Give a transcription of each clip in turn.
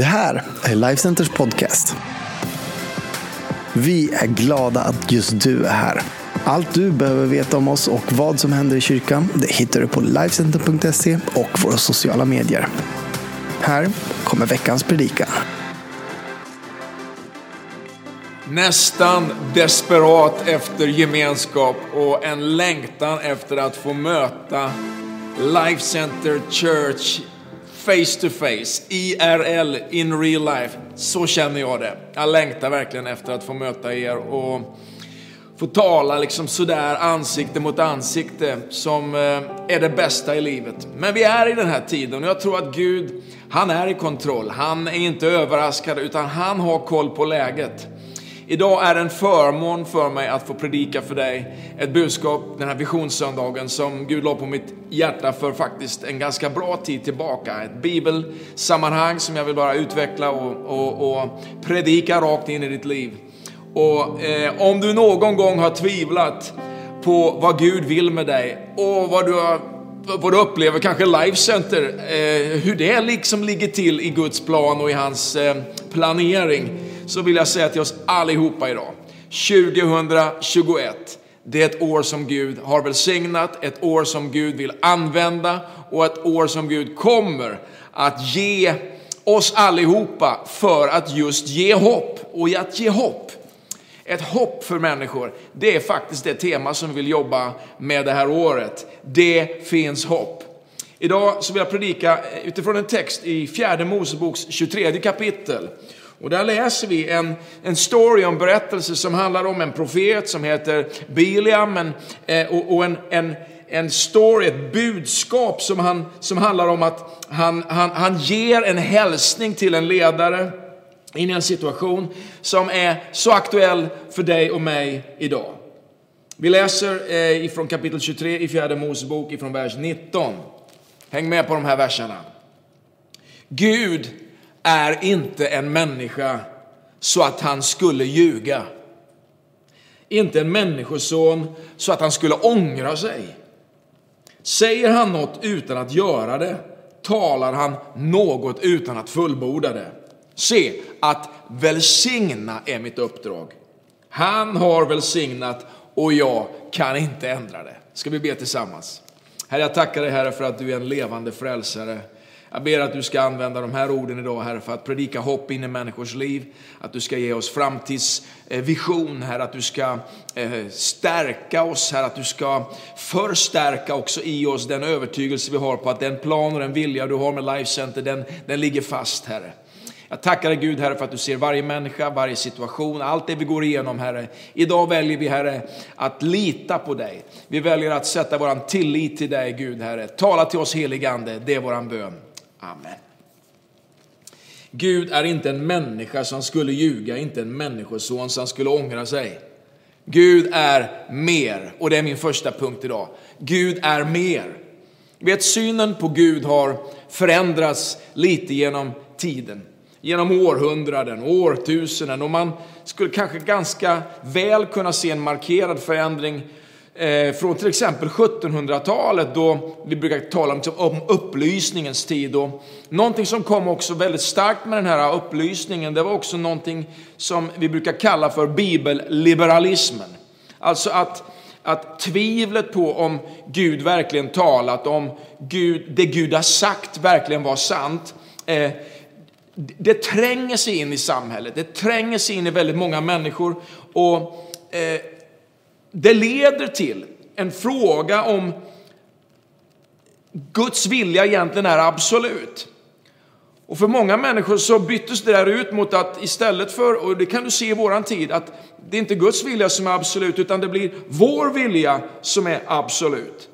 Det här är Lifecenters podcast. Vi är glada att just du är här. Allt du behöver veta om oss och vad som händer i kyrkan det hittar du på Lifecenter.se och våra sociala medier. Här kommer veckans predikan. Nästan desperat efter gemenskap och en längtan efter att få möta Life Center Church face to face, IRL, in real life. Så känner jag det. Jag längtar verkligen efter att få möta er och få tala liksom sådär ansikte mot ansikte som eh, är det bästa i livet. Men vi är i den här tiden och jag tror att Gud, han är i kontroll. Han är inte överraskad utan han har koll på läget. Idag är det en förmån för mig att få predika för dig ett budskap den här visionssöndagen som Gud la på mitt hjärta för faktiskt en ganska bra tid tillbaka. Ett bibelsammanhang som jag vill bara utveckla och, och, och predika rakt in i ditt liv. Och eh, om du någon gång har tvivlat på vad Gud vill med dig och vad du har vad du upplever, kanske Life Center, eh, hur det liksom ligger till i Guds plan och i hans eh, planering så vill jag säga till oss allihopa idag, 2021, det är ett år som Gud har välsignat, ett år som Gud vill använda och ett år som Gud kommer att ge oss allihopa för att just ge hopp. Och att ge hopp, ett hopp för människor, det är faktiskt det tema som vi vill jobba med det här året. Det finns hopp. Idag så vill jag predika utifrån en text i fjärde Moseboks 23 kapitel. Och där läser vi en, en story, en berättelse som handlar om en profet som heter Biliam en, eh, och, och en, en, en story, ett budskap som, han, som handlar om att han, han, han ger en hälsning till en ledare in i en situation som är så aktuell för dig och mig idag. Vi läser eh, ifrån kapitel 23 i fjärde Mosebok ifrån vers 19. Häng med på de här verserna. Gud är inte en människa så att han skulle ljuga. Inte en människoson så att han skulle ångra sig. Säger han något utan att göra det, talar han något utan att fullborda det. Se, att välsigna är mitt uppdrag. Han har välsignat och jag kan inte ändra det. Ska vi be tillsammans? Herre, jag tackar dig Herre för att du är en levande frälsare. Jag ber att du ska använda de här orden idag, Herre, för att predika hopp in i människors liv. Att du ska ge oss framtidsvision, Herre, att du ska eh, stärka oss, Herre, att du ska förstärka också i oss den övertygelse vi har på att den plan och den vilja du har med Life Center, den, den ligger fast, Herre. Jag tackar dig Gud, Herre, för att du ser varje människa, varje situation, allt det vi går igenom, Herre. Idag väljer vi, Herre, att lita på dig. Vi väljer att sätta vår tillit till dig, Gud, Herre. Tala till oss, heligande, det är vår bön. Amen. Gud är inte en människa som skulle ljuga, inte en människoson som skulle ångra sig. Gud är mer, och det är min första punkt idag. Gud är mer. Vet, synen på Gud har förändrats lite genom tiden, genom århundraden, årtusenden och man skulle kanske ganska väl kunna se en markerad förändring Eh, från till exempel 1700-talet då vi brukar tala om, liksom om upplysningens tid. Och någonting som kom också väldigt starkt med den här upplysningen, det var också någonting som vi brukar kalla för bibelliberalismen. Alltså att, att tvivlet på om Gud verkligen talat, om Gud, det Gud har sagt verkligen var sant, eh, det tränger sig in i samhället, det tränger sig in i väldigt många människor. Och eh, det leder till en fråga om Guds vilja egentligen är absolut. Och för många människor så byttes det där ut mot att istället för, och det kan du se i våran tid, att det är inte Guds vilja som är absolut, utan det blir vår vilja som är absolut.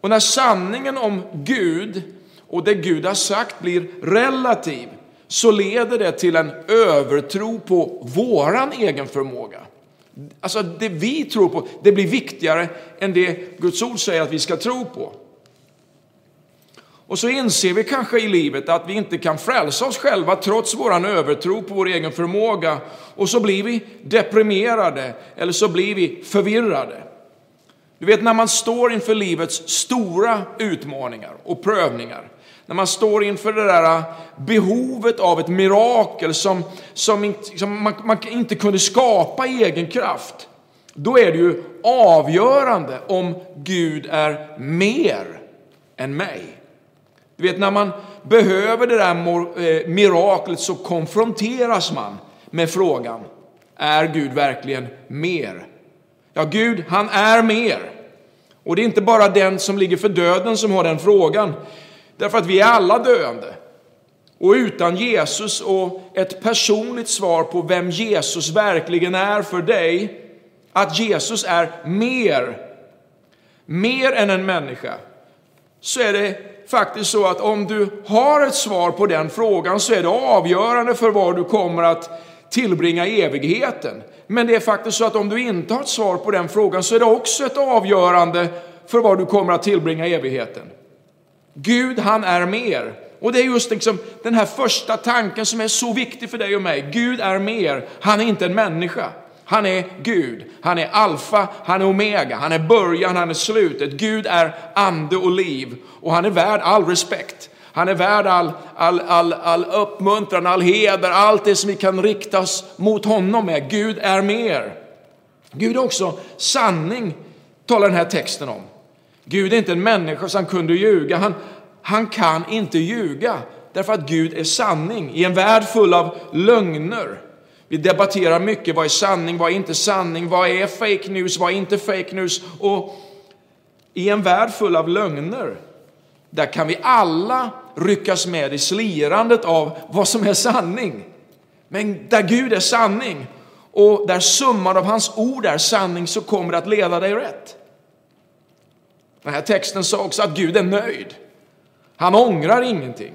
Och när sanningen om Gud och det Gud har sagt blir relativ, så leder det till en övertro på våran egen förmåga. Alltså det vi tror på, det blir viktigare än det Guds ord säger att vi ska tro på. Och så inser vi kanske i livet att vi inte kan frälsa oss själva trots vår övertro på vår egen förmåga. Och så blir vi deprimerade eller så blir vi förvirrade. Du vet när man står inför livets stora utmaningar och prövningar när man står inför det där äh, behovet av ett mirakel som, som, som man, man inte kunde skapa i egen kraft, då är det ju avgörande om Gud är mer än mig. Du vet, när man behöver det där eh, miraklet så konfronteras man med frågan, är Gud verkligen mer? Ja, Gud, han är mer. Och det är inte bara den som ligger för döden som har den frågan, därför att vi är alla döende. Och utan Jesus och ett personligt svar på vem Jesus verkligen är för dig, att Jesus är mer, mer än en människa, så är det faktiskt så att om du har ett svar på den frågan så är det avgörande för var du kommer att tillbringa evigheten. Men det är faktiskt så att om du inte har ett svar på den frågan så är det också ett avgörande för var du kommer att tillbringa evigheten. Gud, han är mer. Och det är just liksom den här första tanken som är så viktig för dig och mig. Gud är mer, han är inte en människa. Han är Gud, han är alfa, han är omega, han är början, han är slutet. Gud är ande och liv och han är värd all respekt. Han är värd all, all, all, all uppmuntran, all heder, allt det som vi kan riktas mot honom med. Gud är mer. Gud är också sanning, talar den här texten om. Gud är inte en människa som kunde ljuga. Han, han kan inte ljuga därför att Gud är sanning i en värld full av lögner. Vi debatterar mycket, vad är sanning, vad är inte sanning, vad är fake news, vad är inte fake news? Och i en värld full av lögner, där kan vi alla ryckas med i slirandet av vad som är sanning. Men där Gud är sanning och där summan av hans ord är sanning så kommer det att leda dig rätt. Den här texten sa också att Gud är nöjd. Han ångrar ingenting.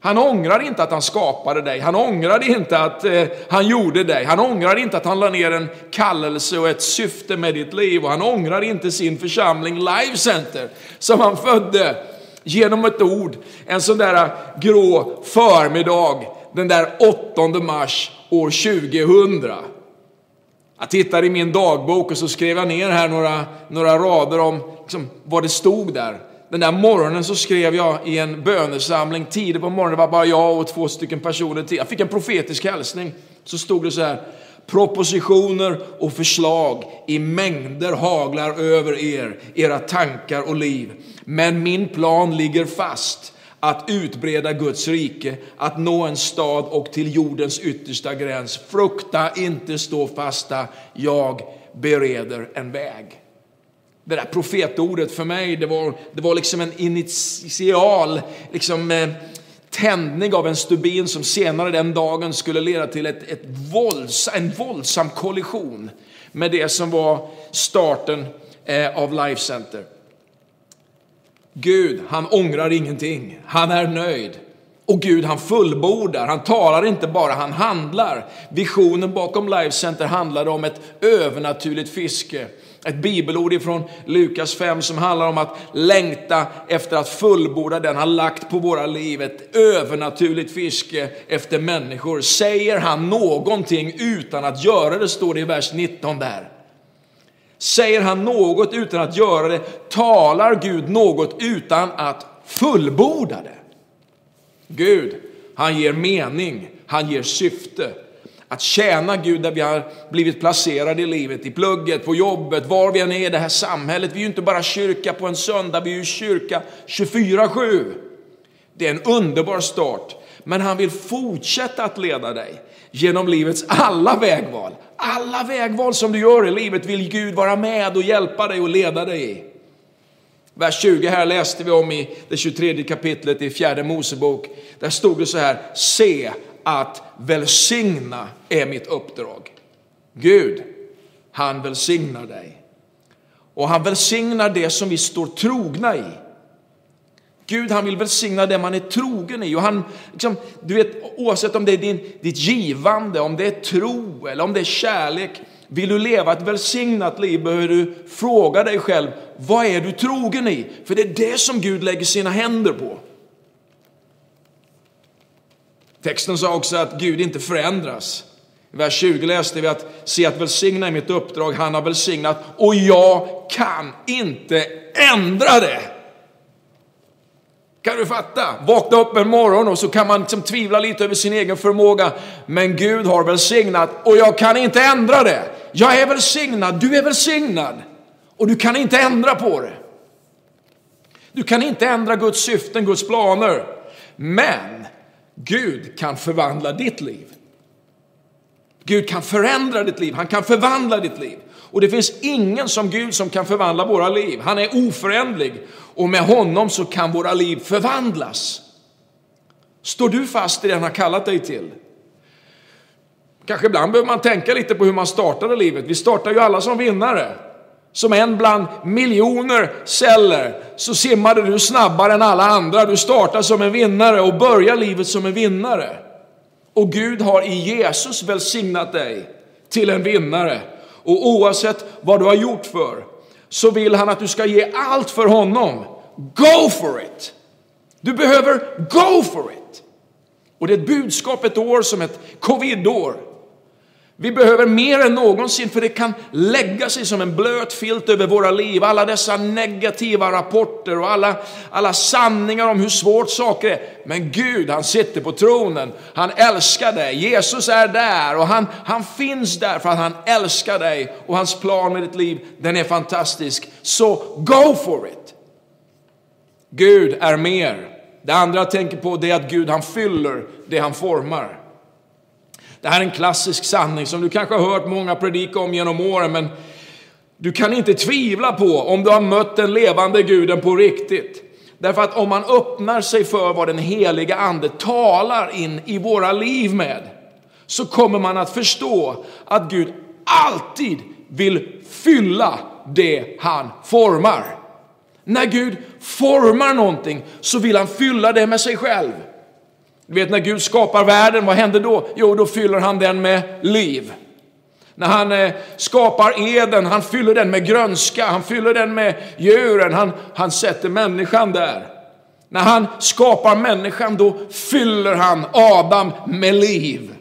Han ångrar inte att han skapade dig. Han ångrar inte att eh, han gjorde dig. Han ångrar inte att han la ner en kallelse och ett syfte med ditt liv. Och han ångrar inte sin församling Life Center som han födde genom ett ord en sån där eh, grå förmiddag den där 8 mars år 2000. Jag tittade i min dagbok och så skrev jag ner här några, några rader om liksom, vad det stod där. Den där morgonen så skrev jag i en bönesamling tidigt på morgonen, det var bara jag och två stycken personer till. Jag fick en profetisk hälsning. Så stod det så här, propositioner och förslag i mängder haglar över er, era tankar och liv. Men min plan ligger fast att utbreda Guds rike, att nå en stad och till jordens yttersta gräns. Frukta inte, stå fasta, jag bereder en väg. Det där profetordet för mig, det var, det var liksom en initial liksom, eh, tändning av en stubin som senare den dagen skulle leda till ett, ett vålds, en våldsam kollision med det som var starten eh, av Life Center. Gud, han ångrar ingenting. Han är nöjd. Och Gud, han fullbordar. Han talar inte bara, han handlar. Visionen bakom Life Center handlade om ett övernaturligt fiske ett bibelord ifrån Lukas 5 som handlar om att längta efter att fullborda den han lagt på våra liv. Ett övernaturligt fiske efter människor. Säger han någonting utan att göra det, står det i vers 19 där. Säger han något utan att göra det, talar Gud något utan att fullborda det. Gud, han ger mening, han ger syfte. Att tjäna Gud där vi har blivit placerade i livet, i plugget, på jobbet, var vi än är i det här samhället. Vi är ju inte bara kyrka på en söndag, vi är ju kyrka 24-7. Det är en underbar start, men han vill fortsätta att leda dig genom livets alla vägval. Alla vägval som du gör i livet vill Gud vara med och hjälpa dig och leda dig i. Vers 20 här läste vi om i det 23 kapitlet i fjärde Mosebok. Där stod det så här, se att välsigna är mitt uppdrag. Gud, han välsignar dig. Och han välsignar det som vi står trogna i. Gud han vill välsigna det man är trogen i. Och han, liksom, du vet, oavsett om det är din, ditt givande, om det är tro eller om det är kärlek. Vill du leva ett välsignat liv behöver du fråga dig själv, vad är du trogen i? För det är det som Gud lägger sina händer på. Texten sa också att Gud inte förändras. I vers 20 läste vi att se att välsigna är mitt uppdrag, han har välsignat och jag kan inte ändra det. Kan du fatta? Vakna upp en morgon och så kan man liksom tvivla lite över sin egen förmåga. Men Gud har välsignat och jag kan inte ändra det. Jag är välsignad, du är välsignad. Och du kan inte ändra på det. Du kan inte ändra Guds syften, Guds planer. Men Gud kan förvandla ditt liv. Gud kan förändra ditt liv, han kan förvandla ditt liv. Och det finns ingen som Gud som kan förvandla våra liv. Han är oföränderlig och med honom så kan våra liv förvandlas. Står du fast i det han har kallat dig till? Kanske ibland behöver man tänka lite på hur man startade livet. Vi startar ju alla som vinnare. Som en bland miljoner celler så simmade du snabbare än alla andra. Du startar som en vinnare och börjar livet som en vinnare. Och Gud har i Jesus välsignat dig till en vinnare. Och oavsett vad du har gjort för så vill han att du ska ge allt för honom. Go for it! Du behöver go for it! Och det är ett budskap ett år som ett covidår. Vi behöver mer än någonsin, för det kan lägga sig som en blöt filt över våra liv. Alla dessa negativa rapporter och alla, alla sanningar om hur svårt saker är. Men Gud, han sitter på tronen. Han älskar dig. Jesus är där och han, han finns där för att han älskar dig. Och hans plan med ditt liv, den är fantastisk. Så go for it! Gud är mer. Det andra jag tänker på det är att Gud, han fyller det han formar. Det här är en klassisk sanning som du kanske har hört många predika om genom åren, men du kan inte tvivla på om du har mött den levande guden på riktigt. Därför att om man öppnar sig för vad den heliga ande talar in i våra liv med, så kommer man att förstå att Gud alltid vill fylla det han formar. När Gud formar någonting så vill han fylla det med sig själv. Du vet när Gud skapar världen, vad händer då? Jo, då fyller han den med liv. När han eh, skapar eden, han fyller den med grönska, han fyller den med djuren, han, han sätter människan där. När han skapar människan, då fyller han Adam med liv.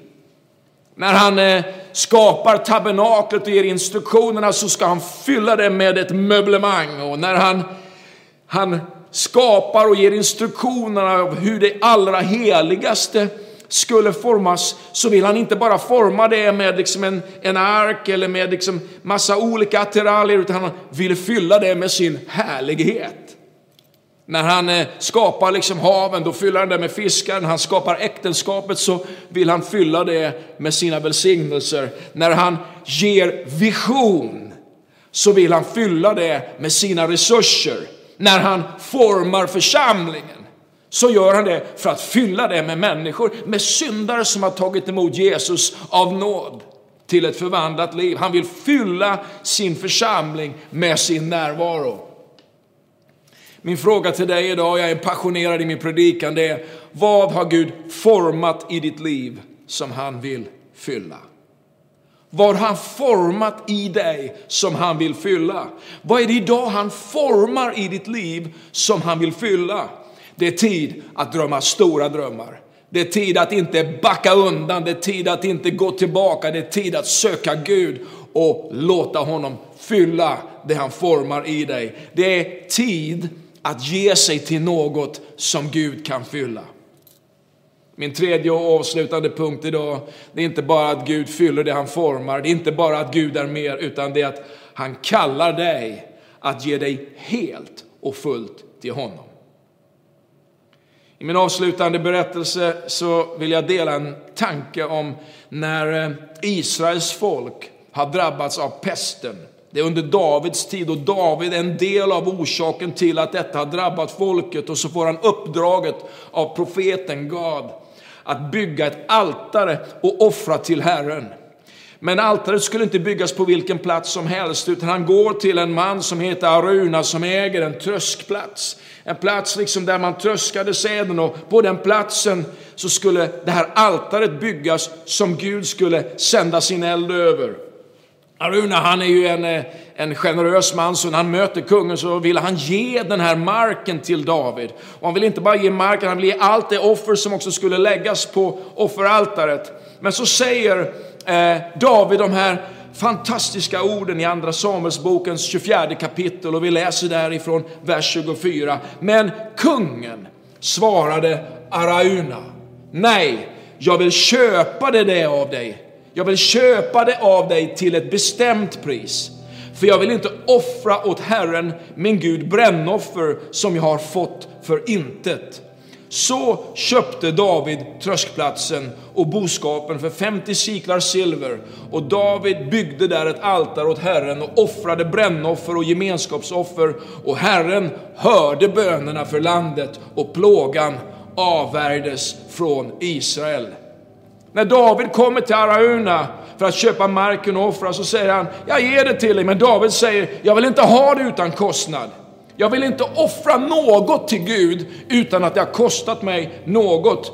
När han eh, skapar tabernaklet och ger instruktionerna så ska han fylla det med ett möblemang. Och när han, han skapar och ger instruktionerna av hur det allra heligaste skulle formas så vill han inte bara forma det med liksom en, en ark eller med liksom massa olika attiraljer utan han vill fylla det med sin härlighet. När han eh, skapar liksom haven då fyller han det med fiskar. När han skapar äktenskapet så vill han fylla det med sina välsignelser. När han ger vision så vill han fylla det med sina resurser när han formar församlingen så gör han det för att fylla det med människor, med syndare som har tagit emot Jesus av nåd till ett förvandlat liv. Han vill fylla sin församling med sin närvaro. Min fråga till dig idag, jag är passionerad i min predikan, det är vad har Gud format i ditt liv som han vill fylla? Vad har han format i dig som han vill fylla? Vad är det idag han formar i ditt liv som han vill fylla? Det är tid att drömma stora drömmar. Det är tid att inte backa undan, det är tid att inte gå tillbaka, det är tid att söka Gud och låta honom fylla det han formar i dig. Det är tid att ge sig till något som Gud kan fylla. Min tredje och avslutande punkt idag, det är inte bara att Gud fyller det han formar, det är inte bara att Gud är mer, utan det är att han kallar dig att ge dig helt och fullt till honom. I min avslutande berättelse så vill jag dela en tanke om när eh, Israels folk har drabbats av pesten. Det är under Davids tid och David är en del av orsaken till att detta har drabbat folket och så får han uppdraget av profeten Gad att bygga ett altare och offra till Herren. Men altaret skulle inte byggas på vilken plats som helst, utan han går till en man som heter Aruna som äger en tröskplats. En plats liksom där man tröskade säden och på den platsen så skulle det här altaret byggas som Gud skulle sända sin eld över. Aruna han är ju en, eh, en generös man, så när han möter kungen så vill han ge den här marken till David. Och han vill inte bara ge marken, han vill ge allt det offer som också skulle läggas på offeraltaret. Men så säger eh, David de här fantastiska orden i Andra Samuelsbokens 24 kapitel och vi läser därifrån vers 24. Men kungen svarade Arauna. Nej, jag vill köpa det, det av dig. Jag vill köpa det av dig till ett bestämt pris. För jag vill inte offra åt Herren, min Gud, brännoffer som jag har fått för intet. Så köpte David tröskplatsen och boskapen för 50 siklar silver och David byggde där ett altare åt Herren och offrade brännoffer och gemenskapsoffer och Herren hörde bönerna för landet och plågan avvärjdes från Israel. När David kommer till Arauna för att köpa marken och offra så säger han, jag ger det till dig, men David säger, jag vill inte ha det utan kostnad. Jag vill inte offra något till Gud utan att det har kostat mig något.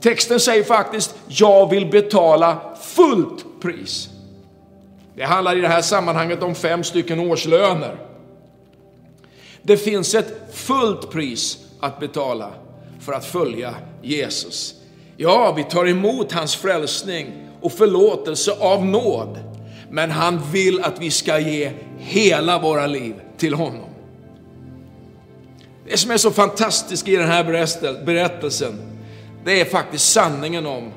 Texten säger faktiskt, jag vill betala fullt pris. Det handlar i det här sammanhanget om fem stycken årslöner. Det finns ett fullt pris att betala för att följa Jesus. Ja, vi tar emot hans frälsning och förlåtelse av nåd. Men han vill att vi ska ge hela våra liv till honom. Det som är så fantastiskt i den här berättelsen, det är faktiskt sanningen om,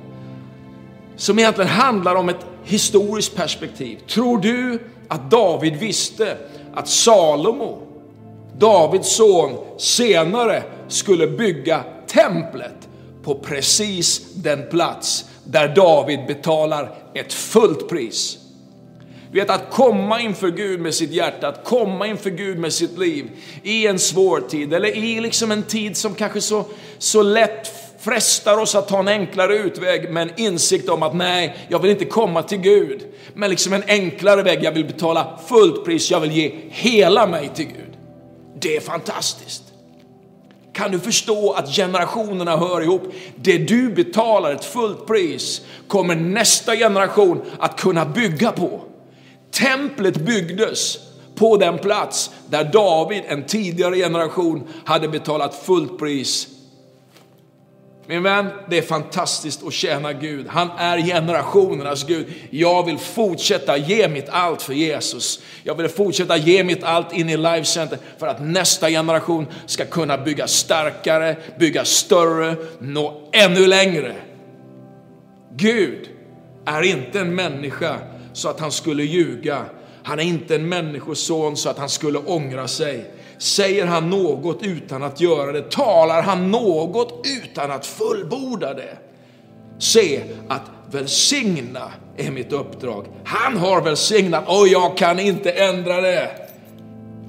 som egentligen handlar om ett historiskt perspektiv. Tror du att David visste att Salomo, Davids son, senare skulle bygga templet på precis den plats där David betalar ett fullt pris? Du vet att komma inför Gud med sitt hjärta, att komma inför Gud med sitt liv i en svår tid eller i liksom en tid som kanske så, så lätt frestar oss att ta en enklare utväg med en insikt om att nej, jag vill inte komma till Gud. Men liksom en enklare väg, jag vill betala fullt pris, jag vill ge hela mig till Gud. Det är fantastiskt. Kan du förstå att generationerna hör ihop? Det du betalar ett fullt pris kommer nästa generation att kunna bygga på. Templet byggdes på den plats där David, en tidigare generation, hade betalat fullt pris. Min vän, det är fantastiskt att tjäna Gud. Han är generationernas Gud. Jag vill fortsätta ge mitt allt för Jesus. Jag vill fortsätta ge mitt allt in i Life Center för att nästa generation ska kunna bygga starkare, bygga större, nå ännu längre. Gud är inte en människa så att han skulle ljuga. Han är inte en människoson så att han skulle ångra sig. Säger han något utan att göra det, talar han något utan att fullborda det. Se att välsigna är mitt uppdrag. Han har välsignat och jag kan inte ändra det.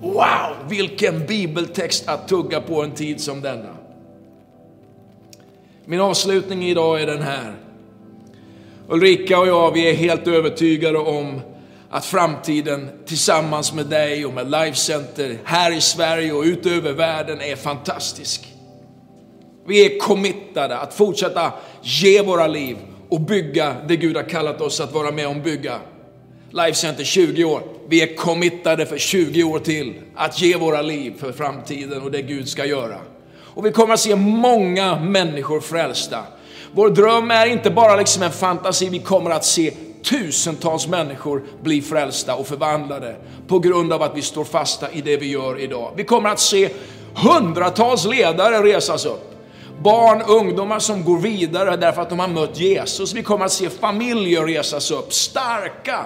Wow, vilken bibeltext att tugga på en tid som denna. Min avslutning idag är den här. Ulrika och jag, vi är helt övertygade om att framtiden tillsammans med dig och med Life Center här i Sverige och utöver världen är fantastisk. Vi är committade att fortsätta ge våra liv och bygga det Gud har kallat oss att vara med om bygga. Life Center 20 år. Vi är committade för 20 år till att ge våra liv för framtiden och det Gud ska göra. Och vi kommer att se många människor frälsta. Vår dröm är inte bara liksom en fantasi, vi kommer att se tusentals människor bli frälsta och förvandlade på grund av att vi står fasta i det vi gör idag. Vi kommer att se hundratals ledare resas upp. Barn, ungdomar som går vidare därför att de har mött Jesus. Vi kommer att se familjer resas upp, starka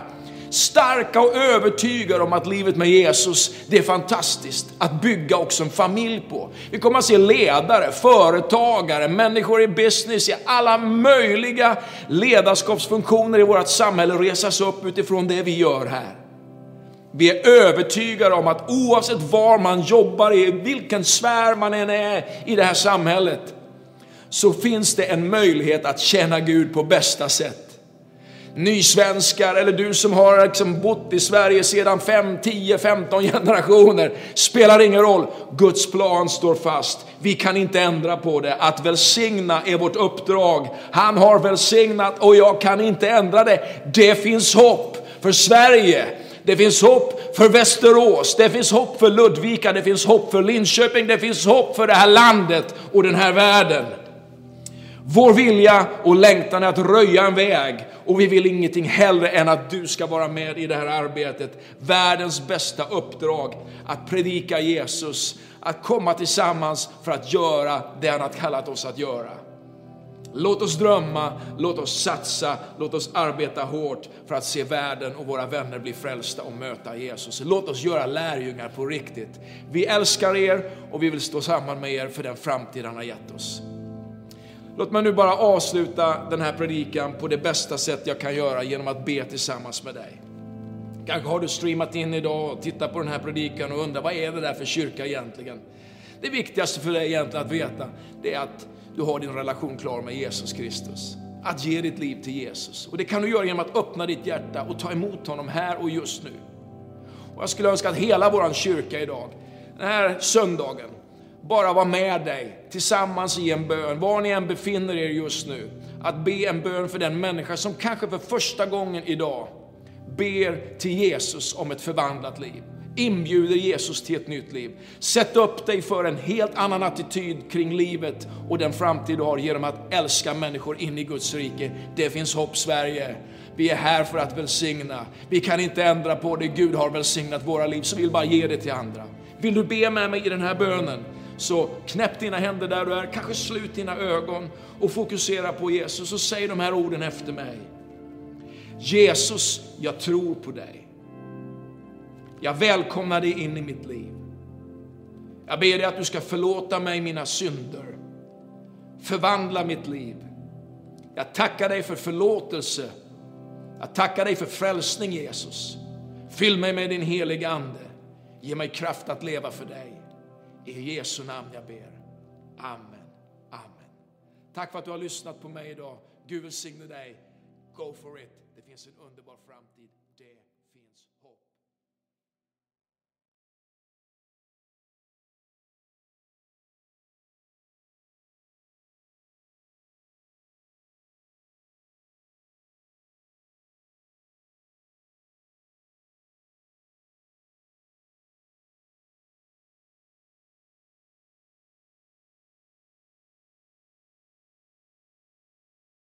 starka och övertygade om att livet med Jesus, det är fantastiskt att bygga också en familj på. Vi kommer att se ledare, företagare, människor i business, i alla möjliga ledarskapsfunktioner i vårt samhälle resas upp utifrån det vi gör här. Vi är övertygade om att oavsett var man jobbar, i vilken sfär man än är i det här samhället, så finns det en möjlighet att tjäna Gud på bästa sätt nysvenskar eller du som har liksom bott i Sverige sedan 5, 10, 15 generationer. Spelar ingen roll. Guds plan står fast. Vi kan inte ändra på det. Att välsigna är vårt uppdrag. Han har välsignat och jag kan inte ändra det. Det finns hopp för Sverige. Det finns hopp för Västerås, det finns hopp för Ludvika, det finns hopp för Linköping, det finns hopp för det här landet och den här världen. Vår vilja och längtan är att röja en väg och vi vill ingenting hellre än att du ska vara med i det här arbetet. Världens bästa uppdrag, att predika Jesus, att komma tillsammans för att göra det han har kallat oss att göra. Låt oss drömma, låt oss satsa, låt oss arbeta hårt för att se världen och våra vänner bli frälsta och möta Jesus. Låt oss göra lärjungar på riktigt. Vi älskar er och vi vill stå samman med er för den framtid han har gett oss. Låt mig nu bara avsluta den här predikan på det bästa sätt jag kan göra genom att be tillsammans med dig. Kanske har du streamat in idag och tittat på den här predikan och undrar vad är det där för kyrka egentligen? Det viktigaste för dig egentligen att veta, det är att du har din relation klar med Jesus Kristus. Att ge ditt liv till Jesus. Och det kan du göra genom att öppna ditt hjärta och ta emot honom här och just nu. Och jag skulle önska att hela vår kyrka idag, den här söndagen, bara vara med dig tillsammans i en bön, var ni än befinner er just nu. Att be en bön för den människa som kanske för första gången idag ber till Jesus om ett förvandlat liv inbjuder Jesus till ett nytt liv. Sätt upp dig för en helt annan attityd kring livet och den framtid du har genom att älska människor in i Guds rike. Det finns hopp Sverige. Vi är här för att välsigna. Vi kan inte ändra på det Gud har välsignat våra liv, så vi vill bara ge det till andra. Vill du be med mig i den här bönen, så knäpp dina händer där du är, kanske slut dina ögon och fokusera på Jesus och säg de här orden efter mig. Jesus, jag tror på dig. Jag välkomnar dig in i mitt liv. Jag ber dig att du ska förlåta mig mina synder. Förvandla mitt liv. Jag tackar dig för förlåtelse. Jag tackar dig för frälsning Jesus. Fyll mig med din heliga Ande. Ge mig kraft att leva för dig. I Jesu namn jag ber. Amen. Amen. Tack för att du har lyssnat på mig idag. Gud välsigne dig. Go for it. Det finns en underbar framtid.